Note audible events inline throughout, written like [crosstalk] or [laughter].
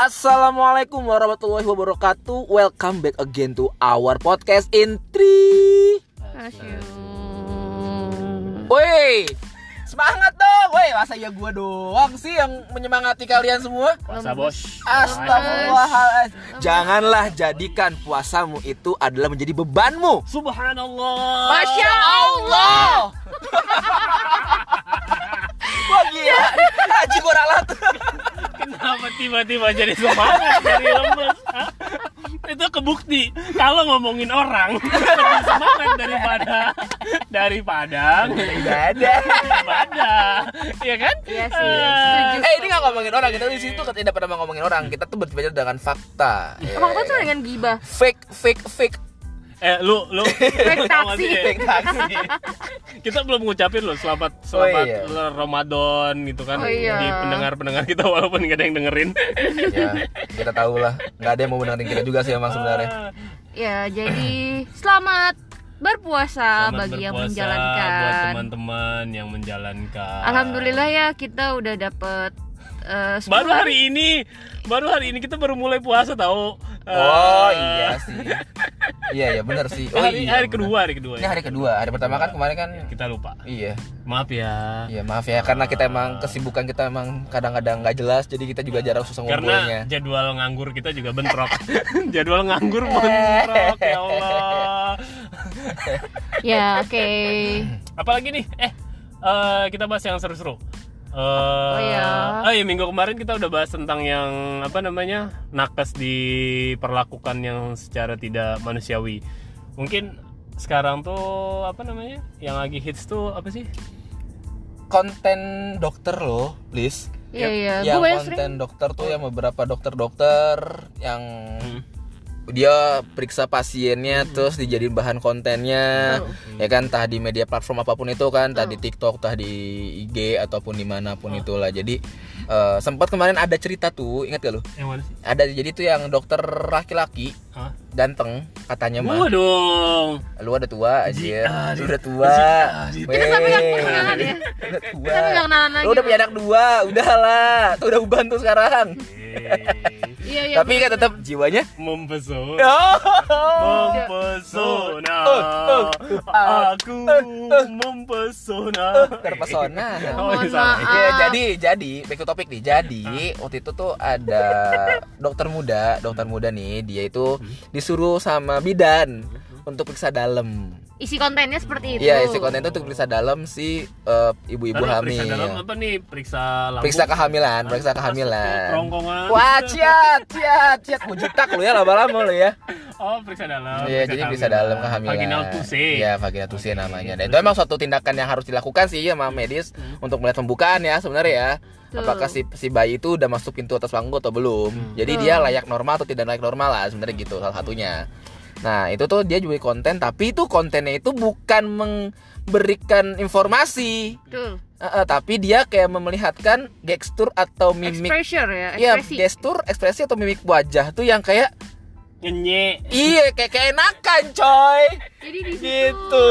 Assalamualaikum warahmatullahi wabarakatuh. Welcome back again to our podcast in three. Woi, semangat dong. Woi, masa ya gua doang sih yang menyemangati kalian semua? Puasa bos. Astagfirullahaladzim. Janganlah jadikan puasamu itu adalah menjadi bebanmu. Subhanallah. Masya Allah. [laughs] tiba-tiba jadi semangat dari lemes? Hah? Itu kebukti kalau ngomongin orang lebih semangat daripada daripada Ibadah. ibadah, ya kan? Iya sih, Eh, setuju. Eh ini nggak ngomongin orang kita di situ kita tidak pernah ngomongin orang kita tuh berbicara dengan fakta. Emang tuh dengan gibah Fake fake fake Eh lu lu [laughs] taksi. taksi. [laughs] kita belum ngucapin loh selamat selamat iya. Ramadan gitu kan Oh, iya. di pendengar-pendengar kita walaupun gak ada yang dengerin. [laughs] ya kita tahu lah nggak ada yang mau mendengarin kita juga sih emang sebenarnya. Ah, Ya jadi selamat berpuasa selamat bagi yang berpuasa menjalankan buat teman-teman yang menjalankan. Alhamdulillah ya kita udah dapet eh, Baru 10 hari ini, baru hari ini kita baru mulai puasa tahu. Oh Eh, iya sih. Iya ya benar sih. Oh hari, iya. hari benar. kedua, hari kedua Ini ya. hari kedua. Hari pertama kan kemarin kan Kita lupa. iya. Maaf ya. Iya maaf ya karena kita emang kesibukan kita emang kadang-kadang nggak jelas jadi kita juga jarang susah Karena ngumpulnya. jadwal nganggur kita juga bentrok. [laughs] jadwal nganggur bentrok ya Allah. [laughs] Ya oke Apalagi nih? Eh, eh, kita bahas yang seru-seru. Eh, oh iya. Oh iya minggu kemarin kita udah bahas tentang yang apa namanya nakes diperlakukan yang secara tidak manusiawi. Mungkin sekarang tuh apa namanya yang lagi hits tuh apa sih? Konten dokter loh, please. Iya iya yang Gue banyak konten sering dokter tuh yang beberapa dokter-dokter yang Hmm. Dia periksa pasiennya terus dijadiin bahan kontennya ya kan? Entah di media platform apa pun itu kan entah di TikTok entah di IG ataupun di mana pun itulah. Jadi eh, sempat kemarin ada cerita tuh ingat gak lu? Yang mana sih? ada jadi tuh yang dokter laki-laki Hah? ganteng katanya mah. Gua dong. lu ada tua aja lu udah tua. Kita pegang tangan ya. udah tua lu udah punya anak dua udahlah. Tuh udah uban tuh sekarang Iya iya tapi kan tetap jiwanya Mempesona. oh. Mempesona. Oh, Aku mempesona. terpesona [laughs] Oh, iya. Iya jadi jadi back to topic nih jadi waktu itu tuh ada dokter muda dokter muda nih dia itu disuruh sama bidan untuk periksa dalam Isi kontennya seperti itu iya isi konten itu untuk periksa dalam si eh, ibu-ibu Ntar hamil Periksa dalam apa nih? Periksa lambung. periksa kehamilan periksa kehamilan Kerongkongan. wah ciat ciat ciat mau jutak lu ya lama-lama lu ya Oh, periksa dalam. Iya, jadi periksa dalam kehamilan. Vaginal tuse. Iya, vaginal tuse namanya. Dan itu emang suatu tindakan yang harus dilakukan sih sama medis untuk melihat pembukaan ya sebenarnya ya. Betul. Apakah si, si bayi itu udah masuk pintu atas pangku atau belum? Jadi dia layak normal atau tidak layak normal lah sebenarnya gitu salah satunya. Nah, itu tuh dia juga konten tapi itu kontennya itu bukan memberikan informasi. Betul Eh, eh, tapi dia kayak memelihatkan gestur atau mimik Expressure ya Iya, Ekspresi gestur, ekspresi atau mimik wajah tuh yang kayak Nyenye. iya kayak keenakan coy. Jadi di situ Gitu.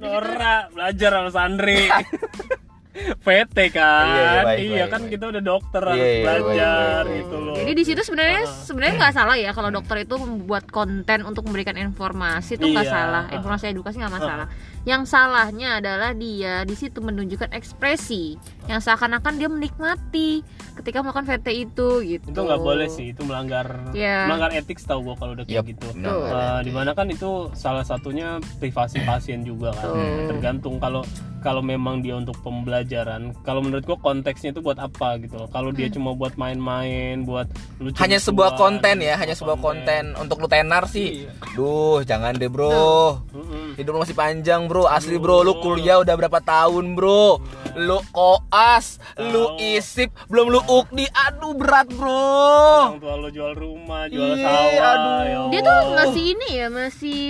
Nora belajar sama Sandri. [laughs] PT kan. Iya, iya, baik, iya baik, kan baik. kita udah dokter Iya, harus iya, belajar baik, baik. gitu loh. Jadi di situ sebenarnya sebenarnya nggak salah ya kalau dokter itu membuat konten untuk memberikan informasi itu nggak Iya. salah, informasi edukasi nggak masalah. Yang salahnya adalah dia di situ menunjukkan ekspresi yang seakan-akan dia menikmati ketika melakukan VT itu gitu. itu nggak boleh sih itu melanggar Iya. melanggar etik tau gua kalau udah kayak Yap, gitu benar. Eh, di mana kan itu salah satunya privasi pasien juga kan tergantung kalau kalau memang dia untuk pembelajaran kalau menurut gua konteksnya itu buat apa gitu loh kalau dia cuma buat main-main buat lucu Hanya sebuah konten ya, hanya sebuah konten untuk lu tenar sih. Duh, jangan deh, Bro. Hidup lu masih panjang, Bro. Asli, Bro. Lu kuliah udah berapa tahun, Bro? Lu koas, lu isip, belum lu ukdi. Aduh, berat, Bro. orang tua lo jual rumah jual Iya, sawah aduh. ya Dia tuh masih ini ya, masih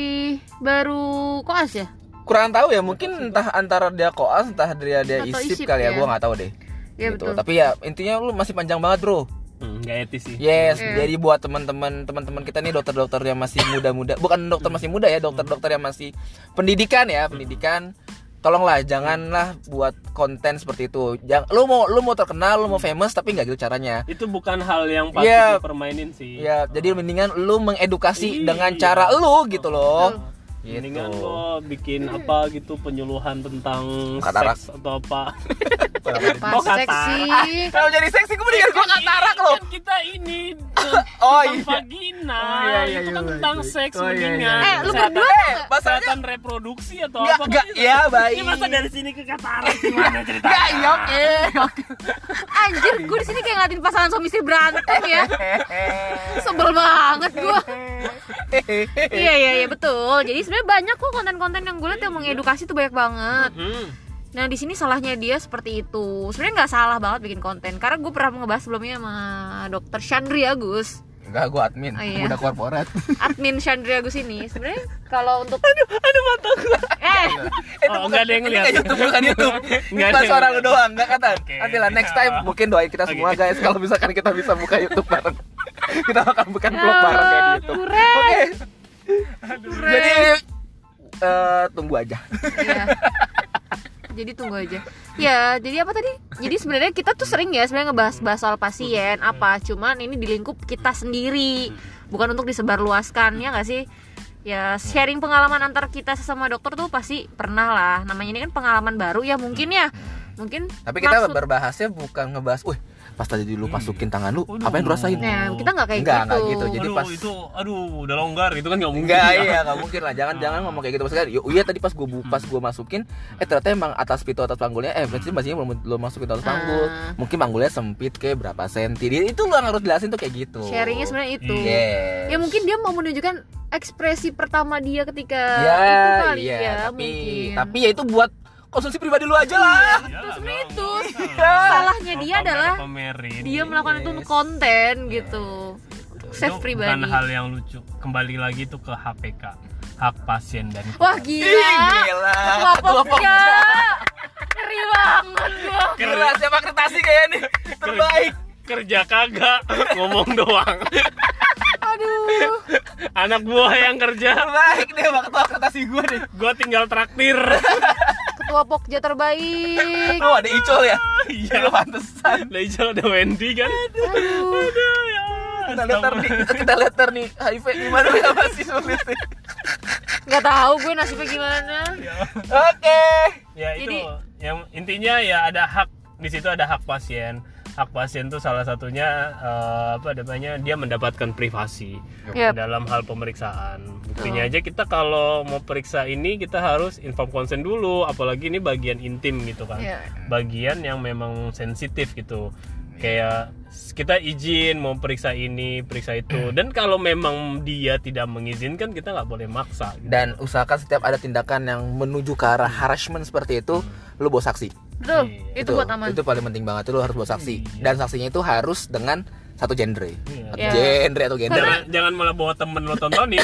baru koas ya? Kurang tahu ya, mungkin entah antara dia koas, entah dia dia Atau isip isip kali ya, ya. gua nggak tahu deh. Iya Gitu. betul. Tapi ya intinya lu masih panjang banget, Bro. Hmm, nggak etis sih Yes, Iya. jadi buat teman-teman teman-teman kita nih dokter-dokter yang masih muda-muda, bukan dokter masih muda ya, dokter-dokter yang masih pendidikan ya, pendidikan tolonglah janganlah buat konten seperti itu. Jangan lu mau lu mau terkenal, lu mau famous tapi nggak gitu caranya. itu bukan hal yang patut Iya. dipermainin sih Ya, jadi mendingan lu mengedukasi Iya. dengan cara lu gitu loh. Gitu. mendingan lo bikin apa gitu penyuluhan tentang Katarak. seks atau apa Pas Kok kata- seksi. Kalau jadi seksi gue mendingan gua katarak loh. kan kita ini [laughs] Oh, tentang iya. vagina Oh, iya, iya, itu iya, kan iya. tentang Oh, seks iya, iya, mendingan iya. Eh, lu Kesehatan- berdua Eh, reproduksi atau Enggak, apa enggak, kan? ya baik. ini masa dari sini ke katarak gimana ceritanya Enggak, iya oke. [laughs] oke. Anjir, gue di sini kayak ngeliatin pasangan suami istri berantem ya. [laughs] Sebel banget gue. Iya iya iya betul. Jadi sebenarnya banyak kok konten-konten yang gue liat yang mengedukasi tuh banyak banget. Hmm. Nah di sini salahnya dia seperti itu. Sebenarnya nggak salah banget bikin konten karena gue pernah ngebahas sebelumnya sama dokter Chandri Agus, Enggak, gua admin. Oh, iya. Udah korporat. [laughs] admin Chandri Agus ini. Sebenarnya kalau untuk aduh mata gua [laughs] eh Oh, enggak ada yang ini lihat. nggak YouTube, bukan [laughs] YouTube. Nggak Ini ada pas suara lihat. lu doang, enggak kata. Oke. Nanti lah next time mungkin doain kita semua Oke. guys kalau misalkan kita bisa buka YouTube bareng. kita akan bukan vlog bareng kayak di YouTube. Oke. Jadi eh, tunggu aja. Iya. Jadi tunggu aja. Ya, jadi apa tadi? Jadi sebenarnya kita tuh sering ya sebenarnya ngebahas-bahas soal pasien apa, cuman ini di lingkup kita sendiri, bukan untuk disebarluaskan ya nggak sih? Ya sharing pengalaman antar kita sesama dokter tuh pasti pernah lah. Namanya ini kan pengalaman baru ya mungkin ya. Mungkin Tapi kita maksud- berbahasnya bukan ngebahas, "Wih, pas tadi lu masukin tangan lu, Aduh. apa yang lu rasain?" Nah, kita nggak kayak Enggak, gitu. enggak gitu. Jadi aduh pas itu aduh udah longgar gitu kan nggak mungkin Enggak, ya. iya, enggak mungkin lah. Jangan jangan ngomong kayak gitu maksudnya. Yo, iya tadi pas gua bu- pas gua masukin eh ternyata emang atas pintu atas panggulnya eh berarti masihnya belum belum masuk pintu atas panggul. Ah. Mungkin panggulnya sempit kayak berapa senti. Itu lu harus jelasin tuh kayak gitu. Sharingnya sebenarnya itu. Yes. Ya mungkin dia mau menunjukkan ekspresi pertama dia ketika Ya, itu kali iya, ya tapi mungkin. tapi ya itu buat konsumsi pribadi lu aja lah. Sebenarnya nggak- itu. Nggak usah. salahnya dia adalah dia melakukan itu untuk konten gitu. Untuk save Itu pribadi. bukan hal yang lucu. Kembali lagi tuh ke HPK hak pasien dan wah gila. Gila. ketua ngeri banget gua. Gila, siapa kertasi kayak nih? Terbaik. kerja kagak. Ngomong doang. Aduh. Anak buah yang kerja. Terbaik deh Pak ketua kertasi gua nih. gua tinggal traktir ketua pokja terbaik. Lu ada Icol ya? Iya. Lu pantesan. Leijal ada Wendy kan? Aduh. Aduh ya Kita lihat nih, kita lihat nih HIV gimana ya masih sulit nih. nggak tahu gue nasibnya gimana. Oke. ya itu. Jadi- yang intinya ya ada hak. Di situ ada hak pasien hak pasien tuh salah satunya eh, apa namanya dia mendapatkan privasi Yap. dalam hal pemeriksaan buktinya aja kita kalau mau periksa ini kita harus inform konsen dulu apalagi ini bagian intim gitu kan Iya. bagian yang memang sensitif gitu kayak kita izin mau periksa ini periksa itu [clears throat] dan kalau memang dia tidak mengizinkan kita nggak boleh maksa gitu. Dan usahakan setiap ada tindakan yang menuju ke arah harassment seperti itu, lu bawa saksi. Betul Iya. itu buat aman Itu paling penting banget, lu harus bawa saksi. Iya. Dan saksinya itu harus dengan satu genre. Iya. Satu Iya. genre atau genre. jangan jangan malah bawa temen lo tontonin [laughs]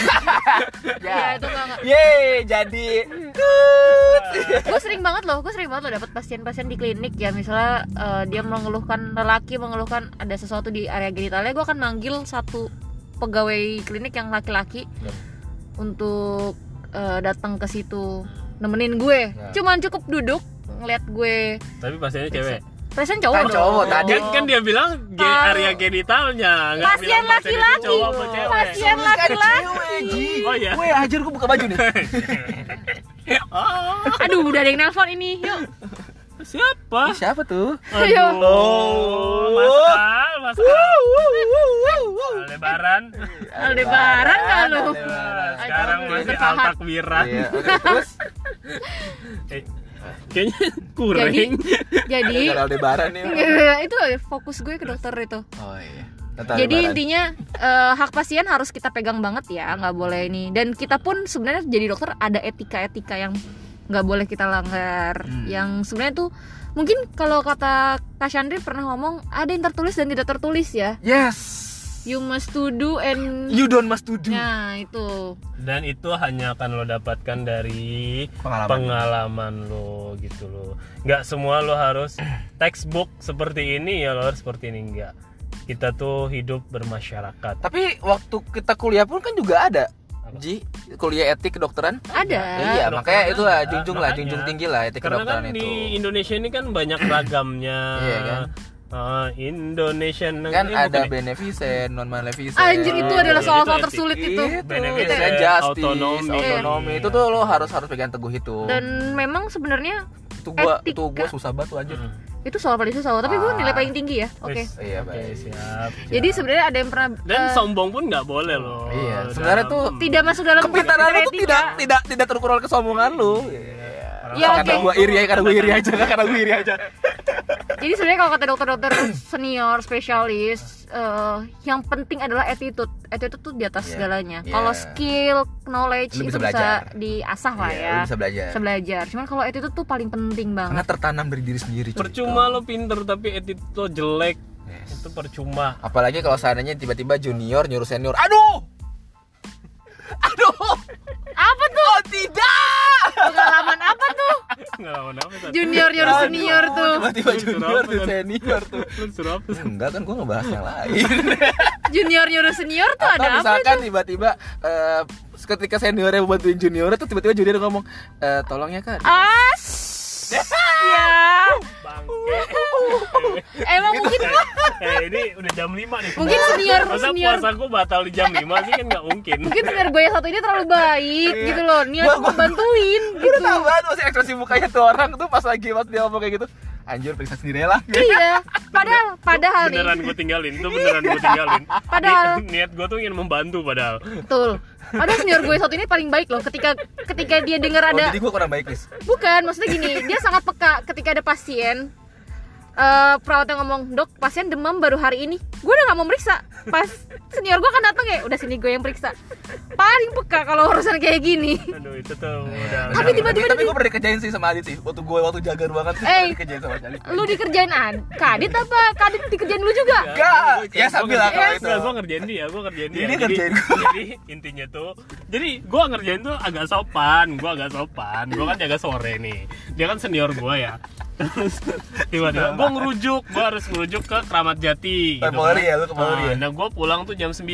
ya itu nggak nggak Yeay, jadi gue sering banget loh gue sering banget loh dapat pasien-pasien di klinik ya misalnya eh, dia mengeluhkan lelaki mengeluhkan ada sesuatu di area genitalnya gue akan manggil satu pegawai klinik yang laki-laki Ya. untuk eh, datang ke situ nemenin gue Ya. cuman cukup duduk ngeliat gue tapi pasiennya cewek pasien cowok Kan dong. cowok tadi. kan kan dia bilang ge- area genitalnya nggak Pasien bilang pasien itu laki-laki. Pasien laki-laki. Oh, iya? Gue ajar gue buka baju nih. [laughs] oh, aduh udah ada yang nelpon ini yuk siapa Siapa tuh? Ayo. Aduh, Mas Al, Mas Al. Aldebaran. Aldebaran nggak lu. Sekarang masih bertahan. Altakwiran. Iya, oke, terus [laughs] Eh, kayaknya [laughs] kurang. jadi jadi Aldebaran nih. itu fokus gue ke dokter itu Oh iya. Tata Jadi Aldebaran. intinya eh, hak pasien harus kita pegang banget ya, nggak boleh ini. Dan kita pun sebenarnya jadi dokter ada etika-etika yang nggak boleh kita langgar. Hmm. Yang sebenarnya tuh mungkin kalau kata Kak Chandri pernah ngomong ada yang tertulis dan tidak tertulis ya. Yes. You must to do and You don't must to do. nah itu. Dan itu hanya akan lo dapatkan dari Pengalaman. pengalaman lo gitu lo. Nggak semua lo harus [clears throat] textbook seperti ini ya lo harus seperti ini enggak. Kita tuh hidup bermasyarakat. Tapi waktu kita kuliah pun kan juga ada Ji, kuliah etik kedokteran? ada iya, Kedokteran makanya itu lah junjung lah, junjung tinggi lah etik Karena kedokteran kan itu. di Indonesia ini kan banyak ragamnya. Iya kan? Ah, Indonesian Kan ini ada bukan ya? beneficent, non maleficent. anjir itu Oh, adalah itu soal-soal tersulit itu Itu, Beneficent, itu kan justice, autonomi. autonomi. Iya. Itu tuh lo harus harus pegang teguh itu. dan memang sebenarnya itu gua etika- itu gua susah banget tuh anjir. Hmm. itu soal paling susah tapi gue Ah. nilai paling tinggi ya oke Wis. Iya, baik. siap. jadi sebenarnya ada yang pernah Dan eh, sombong pun nggak boleh loh. Iya, sebenarnya Dalam- tuh tidak masuk dalam Kepintaran lu tuh tidak tidak tidak terukur oleh kesombongan lu. Ya, karena oke. gua iri aja, karena gua iri aja, karena gua iri aja. [laughs] Jadi sebenarnya kalau kata dokter-dokter senior spesialis, eh, yang penting adalah attitude. Attitude tuh di atas Iya. segalanya. Iya. Kalau skill, knowledge Lu itu bisa bisa, belajar. diasah lah Iya, ya. lu bisa belajar. Bisa belajar. Cuman kalau attitude tuh paling penting Karena banget. tertanam dari diri sendiri. percuma lo pinter tapi attitude lo jelek. Yes. Itu percuma. Apalagi kalau seandainya tiba-tiba junior nyuruh senior. Aduh. Aduh. Apa tuh? Oh, tidak. Pengalaman apa tuh? Nggak lawan apa tadi? Junior nyuruh Aduh, senior tuh. Tiba-tiba junior tuh senior tuh. Lu suruh apa? Enggak kan gua ngebahas yang lain. [laughs] Junior nyuruh senior tuh Atau ada apa misalkan tiba-tiba eh, ketika seniornya mau bantuin junior tuh tiba-tiba junior ngomong eh tolong ya kak As. Ya. Bangke. Emang mungkin [laughs] eh ini udah jam 5 nih. Mungkin senior- Masa senior. puasa gue batal di jam 5 sih kan nggak mungkin. mungkin senior gue yang satu ini terlalu baik Iya. gitu loh. Niat mau gua- bantuin Gue gitu. udah tau banget masih ekspresi mukanya tuh orang tuh pas lagi pas dia ngomong kayak gitu Anjir periksa sendiri lah Iya. Padahal padahal nih. Beneran gue tinggalin, itu beneran gue tinggalin. [laughs] Padahal- Ni- niat gue tuh ingin membantu padahal. Betul. Padahal senior gue satu ini paling baik loh ketika ketika dia dengar Oh, ada jadi gue kurang baik Lis bukan maksudnya gini dia sangat peka ketika ada pasien eh perawat yang ngomong dok pasien demam baru hari ini gue udah nggak mau meriksa pas senior gue kan datang ya udah sini gue yang periksa paling peka kalau urusan kayak gini Aduh itu tuh udah. Tapi tiba-tiba Tapi dia- gue pernah dikerjain sih sama Adit sih Waktu gue waktu jaga ruangan tuh [laughs] Eh. dikerjain sama Adit lu dikerjain ad kadit apa kadit dikerjain lu juga Enggak, ya sambil kalau itu gue ngerjain dia, gue ngerjain dia. Jadi. Jadi intinya tuh, jadi gue ngerjain tuh agak sopan, gue agak sopan. Gue kan jaga sore nih, dia kan senior gue ya. Tiba-tiba gue ngerujuk, gue harus ngerujuk ke Keramat Jati. Ke Polri ya, lu ke Polri ya? Nah, gue pulang tuh jam 9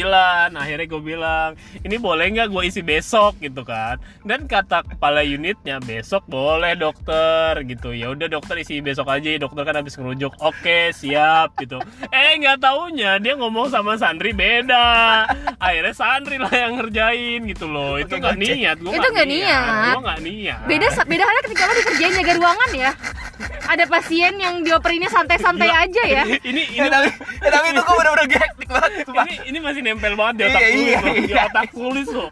Akhirnya gue bilang, ini boleh nggak gue isi besok gitu kan? Dan kata kepala unitnya besok boleh dokter gitu. Ya udah dokter isi besok aja, dokter kan habis ngerujuk. Oke siap gitu. Eh nggak taunya dia ngomong sama Sandri beda. Akhirnya Sandri lah yang ngerjain gitu loh. Itu nggak niat. Gua Itu nggak niat. Gue nggak niat. beda beda halnya ketika lo dikerjain jaga ruangan ya ada pasien yang dioperinnya santai-santai Gila. aja ya Ini ini Ya tapi, ya, tapi itu gue bener-bener hektik banget sumpah. ini ini masih nempel banget di otak Iya, tulis iya, loh, di iya. otak tulis loh.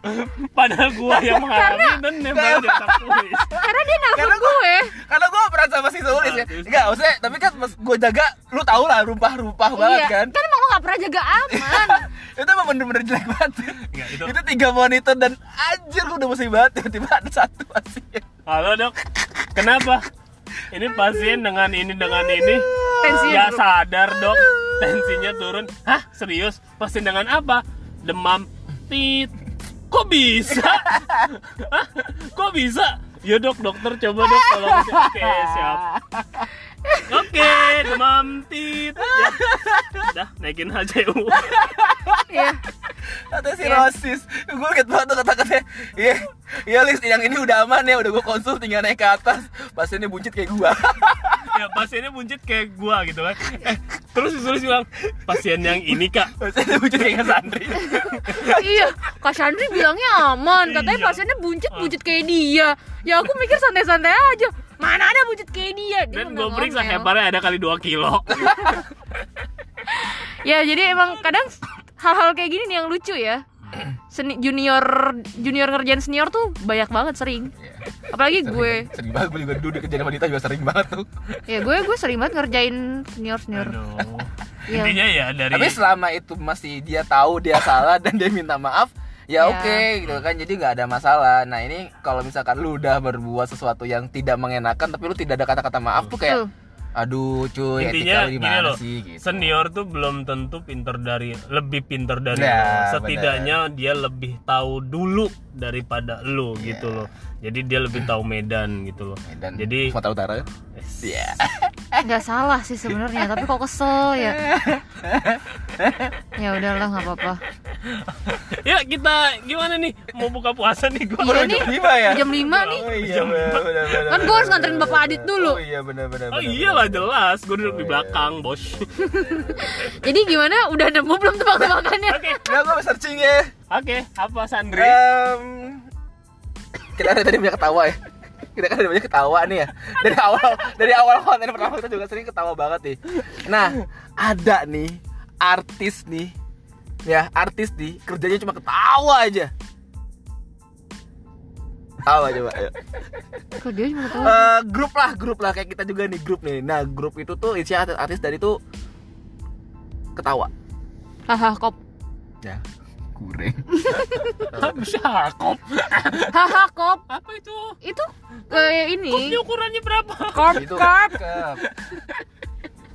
Padahal gua yang mengalami dan nempel di otak tulis. karena dia nelfon Karena gua- gue Karena gue peran sama si Sulis ya? Enggak, maksudnya Tapi kan pas gue jaga Lu tau lah rumpah-rumpah banget iya kan kan emang lo gak pernah jaga aman [laughs] itu emang bener-bener jelek banget Enggak, itu- itu tiga monitor dan anjir gue udah musik banget tiba-tiba ada satu pasien Halo dok, kenapa? Ini pasien dengan ini dengan ini Tensinya ya sadar dok, tensinya turun. Hah serius? Pasien dengan apa? Demam. Tit. Kok bisa? [laughs] Hah? Kok bisa? Ya dok, dokter coba dok tolong. Oke siap. Oke, demam tit. Ya. Dah, naikin aja yuk. Iya. Katanya sirosis Gue liat banget tuh kata-katanya Iya Iya Lis yang ini udah aman ya Udah gue konsul tinggal naik ke atas Pasiennya buncit kayak gua [laughs] ya pasiennya buncit kayak gua gitu kan. Eh, terus disuruh bilang pasien yang ini kak Pasiennya buncit kayak Sandri [laughs] iya Kak Chandri bilangnya aman katanya Iya. pasiennya buncit buncit kayak dia ya aku mikir santai-santai aja mana ada buncit kayak dia? Dia dan gue periksa hebarnya ada kali 2 kilo. [laughs] Ya jadi emang kadang hal-hal kayak gini nih yang lucu ya. Seni, junior junior ngerjain senior tuh banyak banget sering. Apalagi gue. Sering banget. Gue juga duduk kerja sama Dita juga sering banget tuh. Ya gue gue sering banget ngerjain senior senior. Aduh. Iya. intinya ya dari Tapi selama itu masih dia tahu dia salah dan dia minta maaf ya Ya. oke gitu kan. Jadi nggak ada masalah. Nah ini kalau misalkan lu udah berbuat sesuatu yang tidak mengenakan tapi lu tidak ada kata-kata maaf tuh kayak aduh cuy intinya etika lu gini loh sih? Gitu. senior tuh belum tentu pinter dari lebih pinter dari Ya, lo setidaknya dia lebih tahu dulu daripada lo Iya. gitu loh. Jadi dia lebih tahu medan gitu loh. Dan jadi Sumatera Utara. Iya. nggak salah sih sebenarnya tapi kok kesel ya. [laughs] Ya udahlah nggak apa-apa [laughs] ya kita gimana nih mau buka puasa nih gua Iya nih. Lima ya? Jam 5 nih. Oh iya benar benar benar. Kan gua harus nganterin Bapak Adit dulu. Oh iya benar benar. Oh iyalah benar. jelas, gue duduk Oh, di iya. belakang, bos. [laughs] Jadi gimana? Udah nemu belum tebak-tebakannya? Oke, Nah, gua mau searching ya. oke, apa Sandri? Em, kita kan tadi banyak ketawa ya. Kita kan banyak ketawa nih ya. Dari awal dari awal konten pertama kita juga sering ketawa banget nih. Nah, ada nih artis nih. Ya, artis nih kerjanya cuma ketawa aja. Tawa coba. Ayo. Dia cuma tahu? Eh, grup lah, grup lah kayak kita juga nih grup nih. Nah, grup itu tuh isi artis, artis dari tuh ketawa. Haha, kop. Ya, kurang. Bisa kop. Haha, kop. Apa itu? Itu kayak ini. Kopnya ukurannya berapa? Kop, itu kop.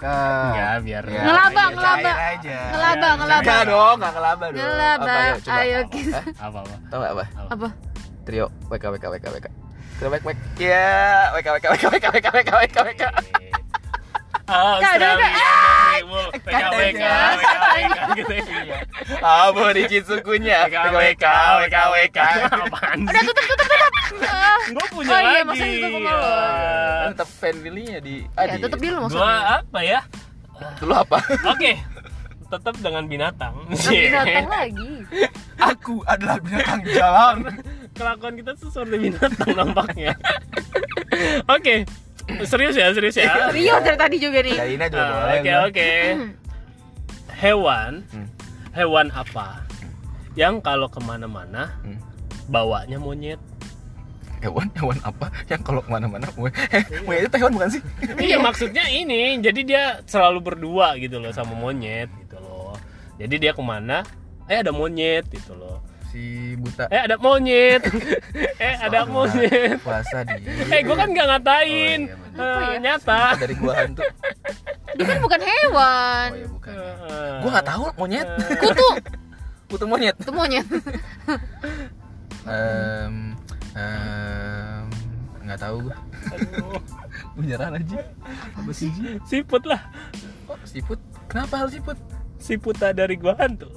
Ya, biar Ya, Ngelaba, iya, ngelaba. cair aja. Ngelaba, ngelaba. Enggak dong, enggak ngelaba dong. Ngelaba. Apa, yuk, coba. Ayo kita. Apa apa? Tahu nggak apa? Apa? Trio WK WK WK WK. Trio WK WK. Ya, WK WK WK WK WK WK WK WK. Australia Negerimu PKWK PKWK gitu ya Ah, mau dikit sukunya. WK WK WK WK. Udah tutup. Ah. [laughs] Gue punya Oh iya, lagi masa lo? Kan tetap family-nya di Ya, Adi. tutup dulu Gue maksudnya. apa ya? Dulu apa? [laughs] Oke Tetap dengan binatang Binatang [laughs] lagi. Aku adalah binatang jalan. Kelakuan kita tuh seperti binatang nampaknya Oke Serius ya, serius ya Serius dari tadi juga nih. Kaina juga Ah. Oke oke. Hewan, Hmm. hewan apa yang kalau ke mana-mana Hmm. bawanya monyet? Hewan, hewan apa yang kalau ke mana-mana mau mau itu hewan bukan sih? Iya maksudnya ini, jadi dia selalu berdua gitu loh sama monyet gitu loh. Jadi dia ke mana? Eh ada monyet gitu loh. Si buta. Eh ada monyet. [laughs] eh ada monyet. Puasa di. Eh gue kan nggak ngatain. Oh, iya. Eh, Apa ya? nyata. dari gua hantu. Dia kan bukan hewan. Oh ya bukan. Eh, Gua nggak tahu monyet. Kutu. Kutu monyet. Itu monyet. Em, em, nggak tahu aduh. Beneran aja. Apa sih? Siput lah. Kok siput? Kenapa harus siput? Siputa dari gua hantu.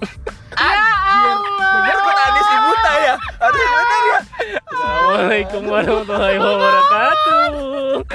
Ya Allah. Bener kok tadi si buta ya? Aduh bener ya. Assalamualaikum warahmatullahi wabarakatuh.